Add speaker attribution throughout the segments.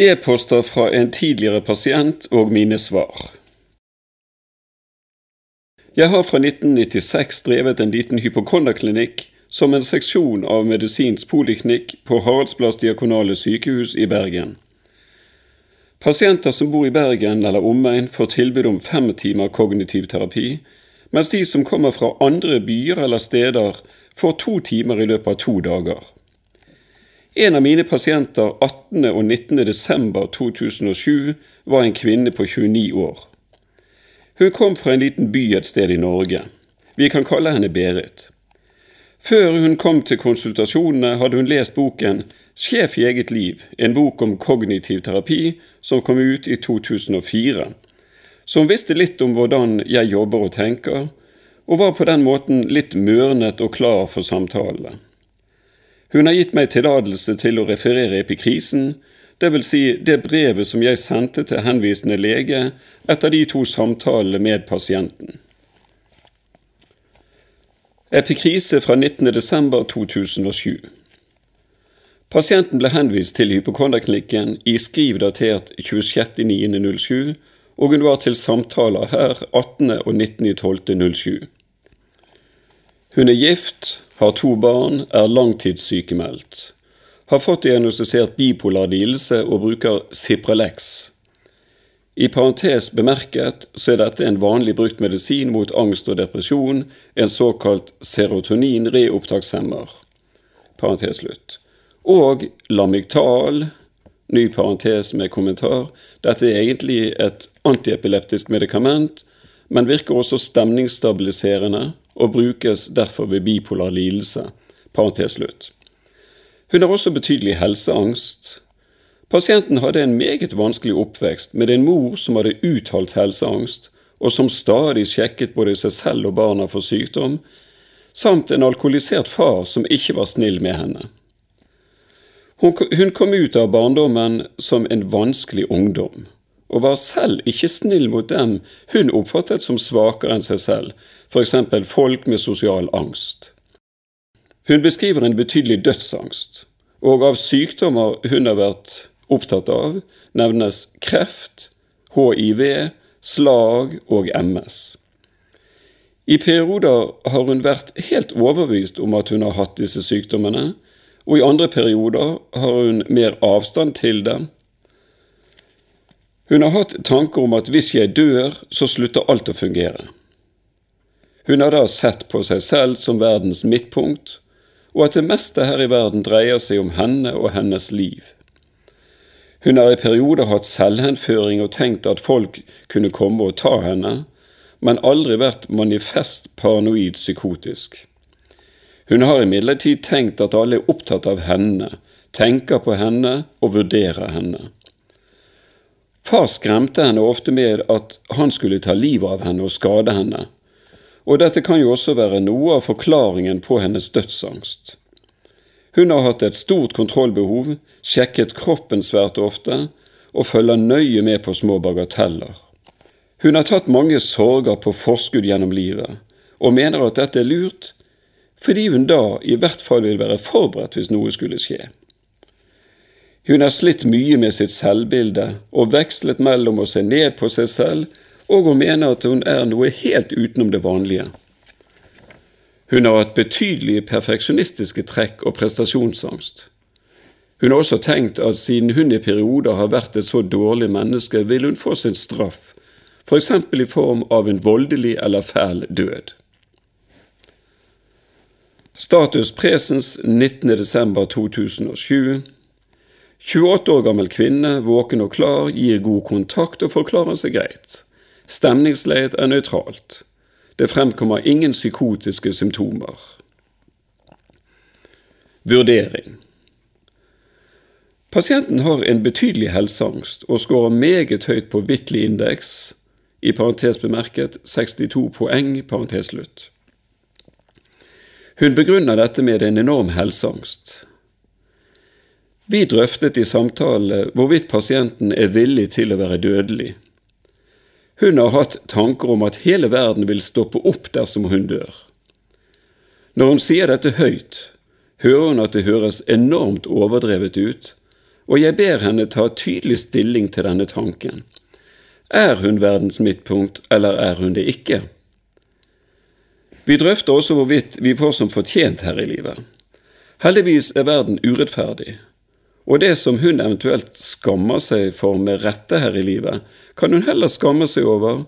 Speaker 1: E-poster fra en tidligere pasient og mine svar. Jeg har fra 1996 drevet en liten hypokonderklinikk som en seksjon av medisinsk poliklinikk på Haraldsplass diakonale sykehus i Bergen. Pasienter som bor i Bergen eller omegn, får tilbud om fem timer kognitiv terapi, mens de som kommer fra andre byer eller steder, får to timer i løpet av to dager. En av mine pasienter 18. og 19. desember 2007 var en kvinne på 29 år. Hun kom fra en liten by et sted i Norge. Vi kan kalle henne Berit. Før hun kom til konsultasjonene, hadde hun lest boken Sjef i eget liv, en bok om kognitiv terapi som kom ut i 2004, Hun visste litt om hvordan jeg jobber og tenker, og var på den måten litt mørnet og klar for samtalene. Hun har gitt meg tillatelse til å referere epikrisen, dvs. Si det brevet som jeg sendte til henvisende lege etter de to samtalene med pasienten. Epikrise fra 19.12.2007 Pasienten ble henvist til hypokonderklinikken i skriv datert 26.9.07, og hun var til samtaler her 18. og 19.12.07. Hun er gift, har to barn, er langtidssykemeldt. Har fått diagnostisert bipolar lidelse og bruker Cipralex. I parentes bemerket så er dette en vanlig brukt medisin mot angst og depresjon, en såkalt serotonin-reopptakshemmer. Parentes. Og Lamictal, ny parentes med kommentar, dette er egentlig et antiepileptisk medikament, men virker også stemningsstabiliserende og brukes derfor ved bipolar lidelse. Hun har også betydelig helseangst. Pasienten hadde en meget vanskelig oppvekst med en mor som hadde uttalt helseangst, og som stadig sjekket både seg selv og barna for sykdom, samt en alkoholisert far som ikke var snill med henne. Hun kom ut av barndommen som en vanskelig ungdom og var selv ikke snill mot dem hun oppfattet som svakere enn seg selv, f.eks. folk med sosial angst. Hun beskriver en betydelig dødsangst, og av sykdommer hun har vært opptatt av, nevnes kreft, hiv, slag og MS. I perioder har hun vært helt overbevist om at hun har hatt disse sykdommene, og i andre perioder har hun mer avstand til dem hun har hatt tanker om at hvis jeg dør, så slutter alt å fungere. Hun har da sett på seg selv som verdens midtpunkt, og at det meste her i verden dreier seg om henne og hennes liv. Hun har i perioder hatt selvhenføring og tenkt at folk kunne komme og ta henne, men aldri vært manifest paranoid psykotisk. Hun har imidlertid tenkt at alle er opptatt av henne, tenker på henne og vurderer henne. Far skremte henne ofte med at han skulle ta livet av henne og skade henne, og dette kan jo også være noe av forklaringen på hennes dødsangst. Hun har hatt et stort kontrollbehov, sjekket kroppen svært ofte og følger nøye med på små bagateller. Hun har tatt mange sorger på forskudd gjennom livet, og mener at dette er lurt, fordi hun da i hvert fall vil være forberedt hvis noe skulle skje. Hun har slitt mye med sitt selvbilde og vekslet mellom å se ned på seg selv og å mene at hun er noe helt utenom det vanlige. Hun har hatt betydelige perfeksjonistiske trekk og prestasjonsangst. Hun har også tenkt at siden hun i perioder har vært et så dårlig menneske, vil hun få sin straff, f.eks. For i form av en voldelig eller fæl død. Status presens 19.12.2007 28 år gammel kvinne, våken og klar, gir god kontakt og forklarer seg greit. Stemningsleiet er nøytralt. Det fremkommer ingen psykotiske symptomer. Vurdering Pasienten har en betydelig helseangst og skårer meget høyt på Whitley-indeks, i parentes bemerket 62 poeng, parentes slutt. Hun begrunner dette med en enorm helseangst. Vi drøftet i samtale hvorvidt pasienten er villig til å være dødelig. Hun har hatt tanker om at hele verden vil stoppe opp dersom hun dør. Når hun sier dette høyt, hører hun at det høres enormt overdrevet ut, og jeg ber henne ta tydelig stilling til denne tanken. Er hun verdens midtpunkt, eller er hun det ikke? Vi drøfter også hvorvidt vi får som fortjent her i livet. Heldigvis er verden urettferdig, og det som hun eventuelt skammer seg for med rette her i livet, kan hun heller skamme seg over,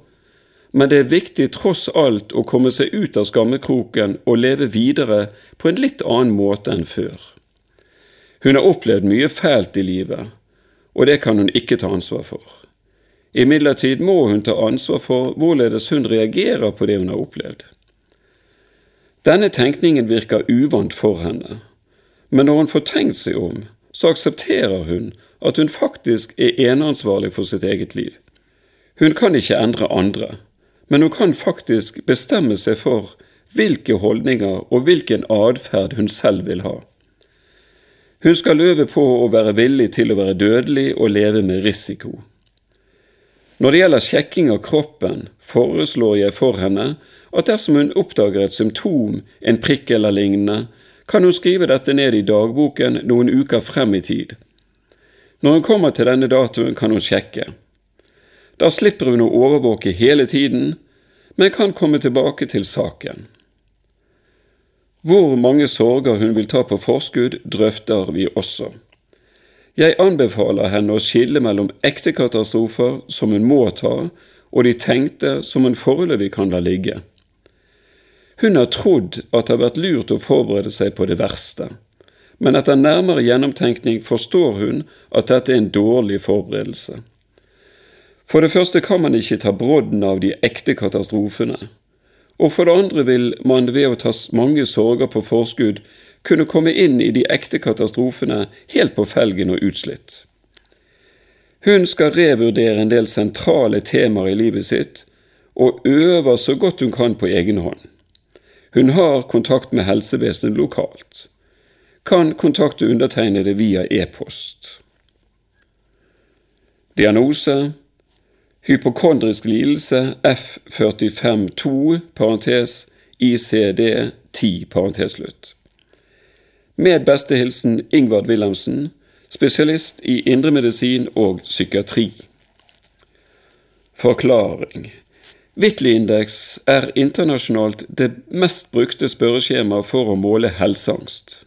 Speaker 1: men det er viktig tross alt å komme seg ut av skammekroken og leve videre på en litt annen måte enn før. Hun har opplevd mye fælt i livet, og det kan hun ikke ta ansvar for. Imidlertid må hun ta ansvar for hvorledes hun reagerer på det hun har opplevd. Denne tenkningen virker uvant for henne, men når hun får tenkt seg om, så aksepterer hun at hun faktisk er eneansvarlig for sitt eget liv. Hun kan ikke endre andre, men hun kan faktisk bestemme seg for hvilke holdninger og hvilken atferd hun selv vil ha. Hun skal øve på å være villig til å være dødelig og leve med risiko. Når det gjelder sjekking av kroppen, foreslår jeg for henne at dersom hun oppdager et symptom, en prikk eller lignende, kan hun skrive dette ned i dagboken noen uker frem i tid. Når hun kommer til denne datoen, kan hun sjekke. Da slipper hun å overvåke hele tiden, men kan komme tilbake til saken. Hvor mange sorger hun vil ta på forskudd, drøfter vi også. Jeg anbefaler henne å skille mellom ekte katastrofer som hun må ta, og de tenkte som hun foreløpig kan la ligge. Hun har trodd at det har vært lurt å forberede seg på det verste, men etter nærmere gjennomtenkning forstår hun at dette er en dårlig forberedelse. For det første kan man ikke ta brodden av de ekte katastrofene, og for det andre vil man ved å ta mange sorger på forskudd kunne komme inn i de ekte katastrofene helt på felgen og utslitt. Hun skal revurdere en del sentrale temaer i livet sitt, og øver så godt hun kan på egen hånd. Hun har kontakt med helsevesenet lokalt. Kan kontakte undertegnede via e-post. Diagnose hypokondrisk lidelse F452 parentes ICD 10 parentes slutt. Med beste hilsen Ingvard Wilhelmsen, spesialist i indremedisin og psykiatri. Forklaring Whitley-indeks er internasjonalt det mest brukte spørreskjemaet for å måle helseangst.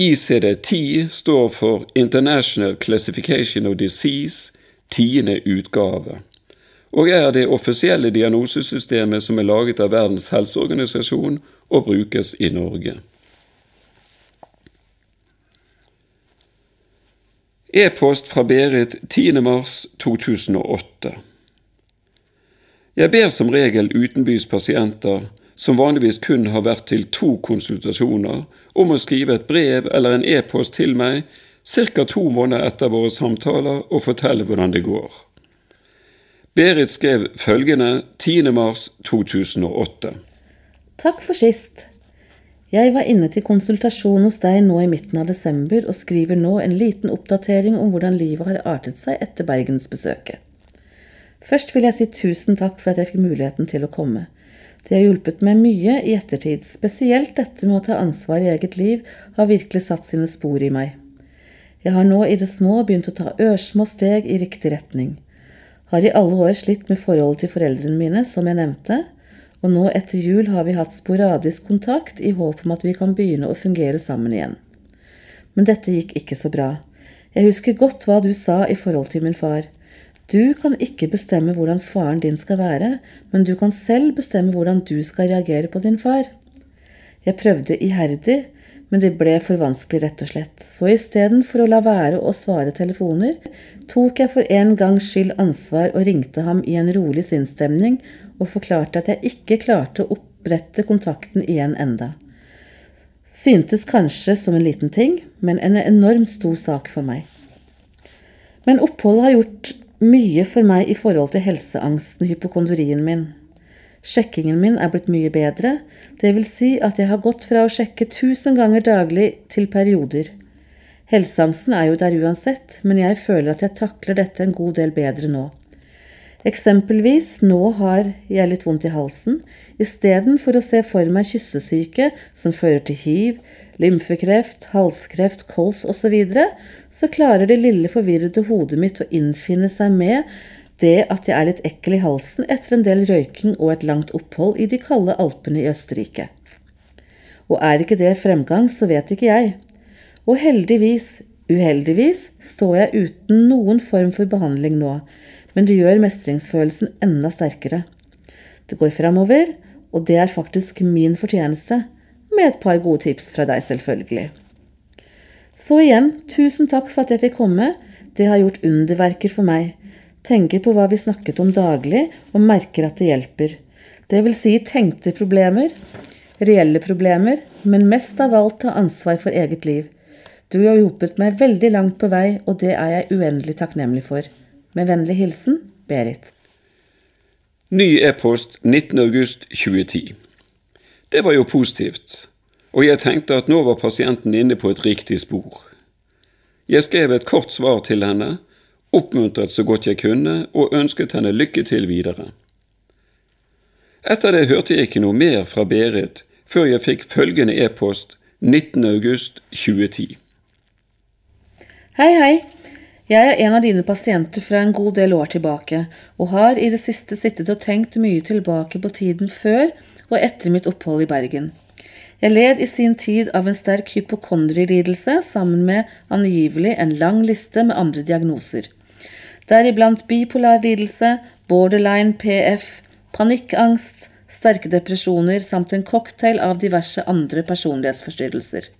Speaker 1: ICD-10 står for International Classification of Disease, tiende utgave, og er det offisielle diagnosesystemet som er laget av Verdens helseorganisasjon og brukes i Norge. E-post fra Berit 10. mars 2008 jeg ber som regel utenbys pasienter, som vanligvis kun har vært til to konsultasjoner, om å skrive et brev eller en e-post til meg ca. to måneder etter våre samtaler og fortelle hvordan det går. Berit skrev følgende 10. mars 2008.
Speaker 2: Takk for sist. Jeg var inne til konsultasjon hos deg nå i midten av desember og skriver nå en liten oppdatering om hvordan livet har artet seg etter bergensbesøket. Først vil jeg si tusen takk for at jeg fikk muligheten til å komme. Det har hjulpet meg mye i ettertid, spesielt dette med å ta ansvar i eget liv har virkelig satt sine spor i meg. Jeg har nå i det små begynt å ta ørsmå steg i riktig retning. Har i alle år slitt med forholdet til foreldrene mine, som jeg nevnte, og nå etter jul har vi hatt sporadisk kontakt i håp om at vi kan begynne å fungere sammen igjen. Men dette gikk ikke så bra. Jeg husker godt hva du sa i forhold til min far. Du kan ikke bestemme hvordan faren din skal være, men du kan selv bestemme hvordan du skal reagere på din far. Jeg prøvde iherdig, men det ble for vanskelig, rett og slett, så istedenfor å la være å svare telefoner, tok jeg for en gangs skyld ansvar og ringte ham i en rolig sinnsstemning og forklarte at jeg ikke klarte å opprette kontakten igjen enda. Syntes kanskje som en liten ting, men en enormt stor sak for meg. Men oppholdet har gjort mye for meg i forhold til helseangsten, hypokondrien min. Sjekkingen min er blitt mye bedre, vil si at jeg har gått fra å sjekke tusen ganger daglig til perioder. Helseangsten er jo der uansett, men jeg føler at jeg takler dette en god del bedre nå. Eksempelvis, nå har jeg litt vondt i halsen. Istedenfor å se for meg kyssesyke som fører til hiv, lymfekreft, halskreft, kols osv., så, videre, så klarer det lille forvirrede hodet mitt å innfinne seg med det at jeg er litt ekkel i halsen etter en del røyking og et langt opphold i de kalde Alpene i Østerrike. Og er ikke det fremgang, så vet ikke jeg. Og heldigvis, uheldigvis, står jeg uten noen form for behandling nå, men det gjør mestringsfølelsen enda sterkere. Det går framover, og det er faktisk min fortjeneste, med et par gode tips fra deg, selvfølgelig. Så igjen, tusen takk for at jeg fikk komme, det har gjort underverker for meg. Tenker på hva vi snakket om daglig, og merker at det hjelper. Det vil si tenkte problemer, reelle problemer, men mest av alt ta ansvar for eget liv. Du har hjulpet meg veldig langt på vei, og det er jeg uendelig takknemlig for. Med vennlig hilsen Berit.
Speaker 1: Ny e-post 19.8.2010. Det var jo positivt, og jeg tenkte at nå var pasienten inne på et riktig spor. Jeg skrev et kort svar til henne, oppmuntret så godt jeg kunne, og ønsket henne lykke til videre. Etter det hørte jeg ikke noe mer fra Berit før jeg fikk følgende e-post 19.8.2010.
Speaker 2: Hei, hei. Jeg er en av dine pasienter fra en god del år tilbake, og har i det siste sittet og tenkt mye tilbake på tiden før og etter mitt opphold i Bergen. Jeg led i sin tid av en sterk hypokondrilidelse sammen med angivelig en lang liste med andre diagnoser. Deriblant bipolar lidelse, borderline PF, panikkangst, sterke depresjoner samt en cocktail av diverse andre personlighetsforstyrrelser.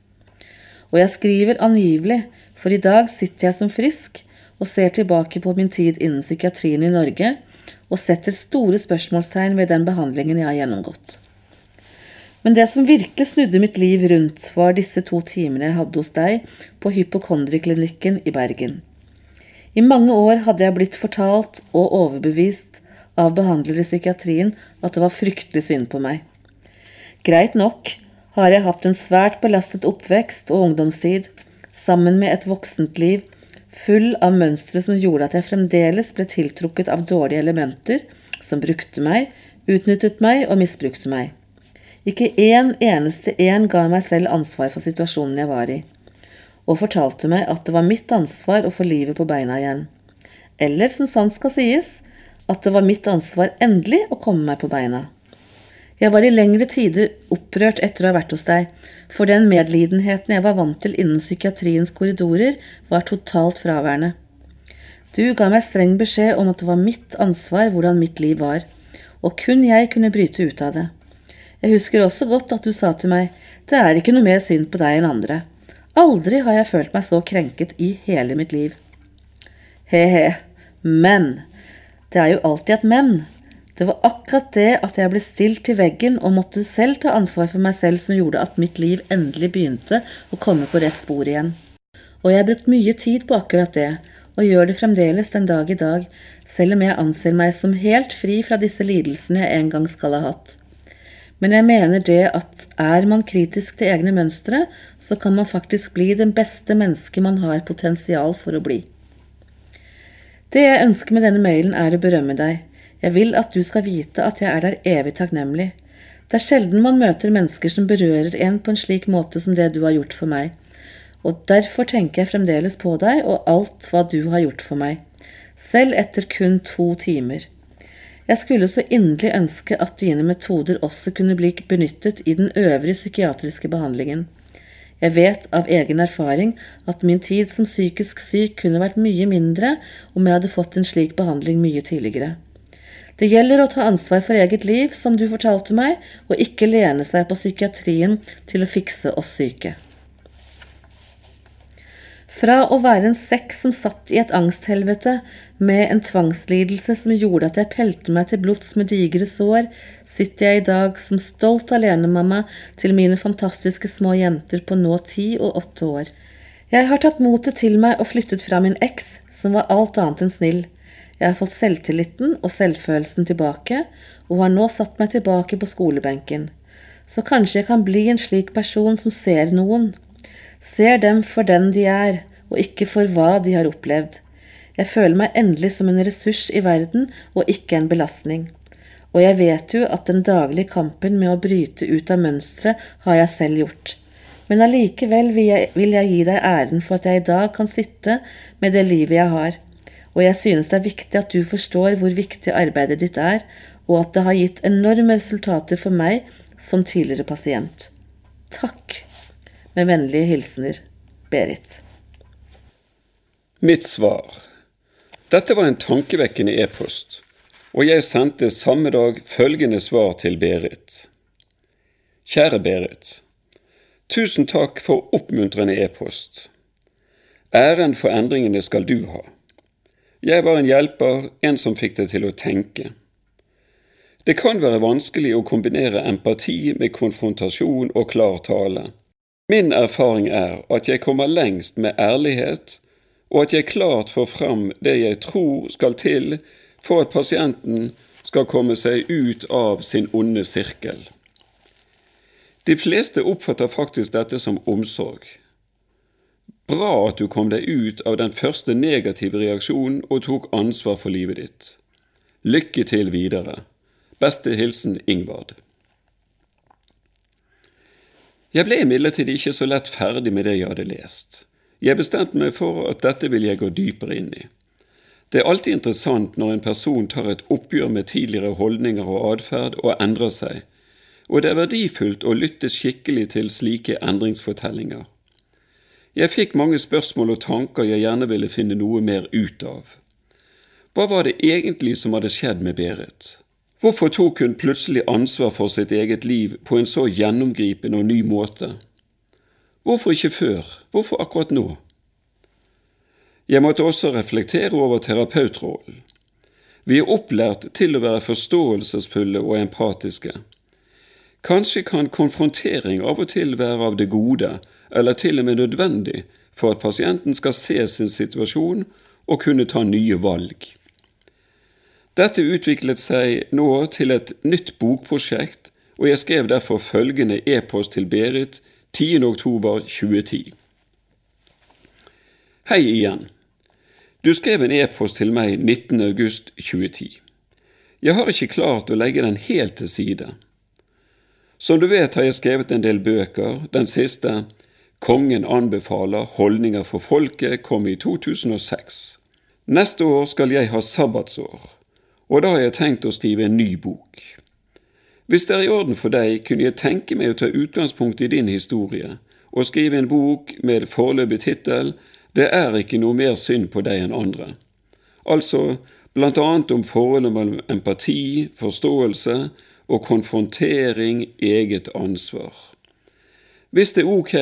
Speaker 2: Og jeg skriver angivelig for i dag sitter jeg som frisk og ser tilbake på min tid innen psykiatrien i Norge og setter store spørsmålstegn ved den behandlingen jeg har gjennomgått. Men det som virkelig snudde mitt liv rundt, var disse to timene jeg hadde hos deg på hypokondriklinikken i Bergen. I mange år hadde jeg blitt fortalt og overbevist av behandlere i psykiatrien at det var fryktelig synd på meg. Greit nok har jeg hatt en svært belastet oppvekst og ungdomstid, sammen med et voksent liv full av mønstre som gjorde at jeg fremdeles ble tiltrukket av dårlige elementer som brukte meg, utnyttet meg og misbrukte meg. Ikke én eneste en ga meg selv ansvar for situasjonen jeg var i, og fortalte meg at det var mitt ansvar å få livet på beina igjen. Eller, som sant skal sies, at det var mitt ansvar endelig å komme meg på beina. Jeg var i lengre tider opprørt etter å ha vært hos deg, for den medlidenheten jeg var vant til innen psykiatriens korridorer, var totalt fraværende. Du ga meg streng beskjed om at det var mitt ansvar hvordan mitt liv var, og kun jeg kunne bryte ut av det. Jeg husker også godt at du sa til meg, det er ikke noe mer synd på deg enn andre. Aldri har jeg følt meg så krenket i hele mitt liv. He-he, men. Det er jo alltid et men. Det var akkurat det at jeg ble stilt til veggen og måtte selv ta ansvar for meg selv som gjorde at mitt liv endelig begynte å komme på rett spor igjen. Og jeg har brukt mye tid på akkurat det, og gjør det fremdeles den dag i dag, selv om jeg anser meg som helt fri fra disse lidelsene jeg en gang skal ha hatt. Men jeg mener det at er man kritisk til egne mønstre, så kan man faktisk bli den beste mennesket man har potensial for å bli. Det jeg ønsker med denne mailen, er å berømme deg. Jeg vil at du skal vite at jeg er der evig takknemlig. Det er sjelden man møter mennesker som berører en på en slik måte som det du har gjort for meg, og derfor tenker jeg fremdeles på deg og alt hva du har gjort for meg, selv etter kun to timer. Jeg skulle så inderlig ønske at dine metoder også kunne bli benyttet i den øvrige psykiatriske behandlingen. Jeg vet av egen erfaring at min tid som psykisk syk kunne vært mye mindre om jeg hadde fått en slik behandling mye tidligere. Det gjelder å ta ansvar for eget liv, som du fortalte meg, og ikke lene seg på psykiatrien til å fikse oss syke. Fra å være en sekk som satt i et angsthelvete med en tvangslidelse som gjorde at jeg pelte meg til blods med digre sår, sitter jeg i dag som stolt alenemamma til mine fantastiske små jenter på nå ti og åtte år. Jeg har tatt motet til meg og flyttet fra min eks, som var alt annet enn snill. Jeg har fått selvtilliten og selvfølelsen tilbake, og har nå satt meg tilbake på skolebenken. Så kanskje jeg kan bli en slik person som ser noen. Ser dem for den de er, og ikke for hva de har opplevd. Jeg føler meg endelig som en ressurs i verden og ikke en belastning. Og jeg vet jo at den daglige kampen med å bryte ut av mønsteret har jeg selv gjort. Men allikevel vil vil jeg gi deg æren for at jeg i dag kan sitte med det livet jeg har. Og jeg synes det er viktig at du forstår hvor viktig arbeidet ditt er, og at det har gitt enorme resultater for meg som tidligere pasient. Takk. Med vennlige hilsener Berit.
Speaker 1: Mitt svar. Dette var en tankevekkende e-post, og jeg sendte samme dag følgende svar til Berit. Kjære Berit. Tusen takk for oppmuntrende e-post. Æren for endringene skal du ha. Jeg var en hjelper, en som fikk deg til å tenke. Det kan være vanskelig å kombinere empati med konfrontasjon og klar tale. Min erfaring er at jeg kommer lengst med ærlighet og at jeg klart får fram det jeg tror skal til for at pasienten skal komme seg ut av sin onde sirkel. De fleste oppfatter faktisk dette som omsorg. Bra at du kom deg ut av den første negative reaksjonen og tok ansvar for livet ditt. Lykke til videre. Beste hilsen Ingvard. Jeg ble imidlertid ikke så lett ferdig med det jeg hadde lest. Jeg bestemte meg for at dette vil jeg gå dypere inn i. Det er alltid interessant når en person tar et oppgjør med tidligere holdninger og atferd og endrer seg, og det er verdifullt å lytte skikkelig til slike endringsfortellinger. Jeg fikk mange spørsmål og tanker jeg gjerne ville finne noe mer ut av. Hva var det egentlig som hadde skjedd med Berit? Hvorfor tok hun plutselig ansvar for sitt eget liv på en så gjennomgripende og ny måte? Hvorfor ikke før? Hvorfor akkurat nå? Jeg måtte også reflektere over terapeutrollen. Vi er opplært til å være forståelsesfulle og empatiske. Kanskje kan konfrontering av og til være av det gode, eller til og med nødvendig, for at pasienten skal se sin situasjon og kunne ta nye valg. Dette utviklet seg nå til et nytt bokprosjekt, og jeg skrev derfor følgende e-post til Berit 10. oktober 2010. Hei igjen. Du skrev en e-post til meg 19. august 2010. Jeg har ikke klart å legge den helt til side. Som du vet har jeg skrevet en del bøker, den siste, Kongen anbefaler holdninger for folket, kom i 2006. Neste år skal jeg ha sabbatsår, og da har jeg tenkt å skrive en ny bok. Hvis det er i orden for deg, kunne jeg tenke meg å ta utgangspunkt i din historie og skrive en bok med foreløpig tittel Det er ikke noe mer synd på deg enn andre. Altså annet om forholdet mellom empati, forståelse og konfrontering, eget ansvar. Hvis det er ok,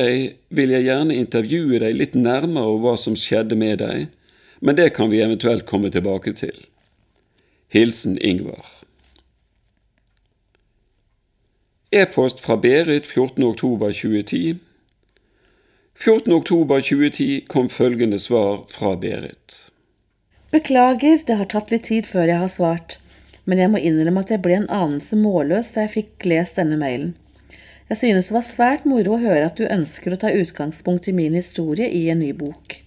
Speaker 1: vil jeg gjerne intervjue deg litt nærmere om hva som skjedde med deg, men det kan vi eventuelt komme tilbake til. Hilsen Ingvar. E-post fra Berit 14.10.2010. 14.10.2010 kom følgende svar fra Berit.
Speaker 2: Beklager, det har tatt litt tid før jeg har svart, men jeg må innrømme at jeg ble en anelse målløs da jeg fikk lest denne mailen. Jeg synes det var svært moro å høre at du ønsker å ta utgangspunkt i min historie i en ny bok.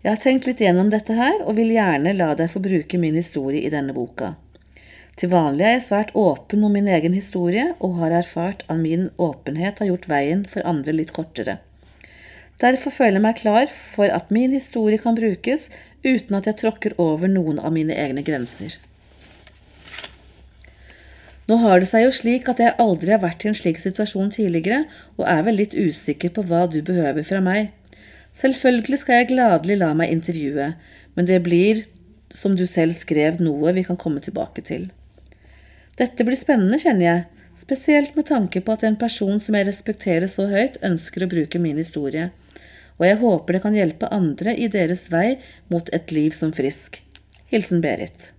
Speaker 2: Jeg har tenkt litt gjennom dette her, og vil gjerne la deg få bruke min historie i denne boka. Til vanlig er jeg svært åpen om min egen historie, og har erfart at min åpenhet har gjort veien for andre litt kortere. Derfor føler jeg meg klar for at min historie kan brukes uten at jeg tråkker over noen av mine egne grenser. Nå har det seg jo slik at jeg aldri har vært i en slik situasjon tidligere, og er vel litt usikker på hva du behøver fra meg. Selvfølgelig skal jeg gladelig la meg intervjue, men det blir, som du selv skrev, noe vi kan komme tilbake til. Dette blir spennende, kjenner jeg, spesielt med tanke på at en person som jeg respekterer så høyt, ønsker å bruke min historie. Og jeg håper det kan hjelpe andre i deres vei mot et liv som frisk. Hilsen Berit.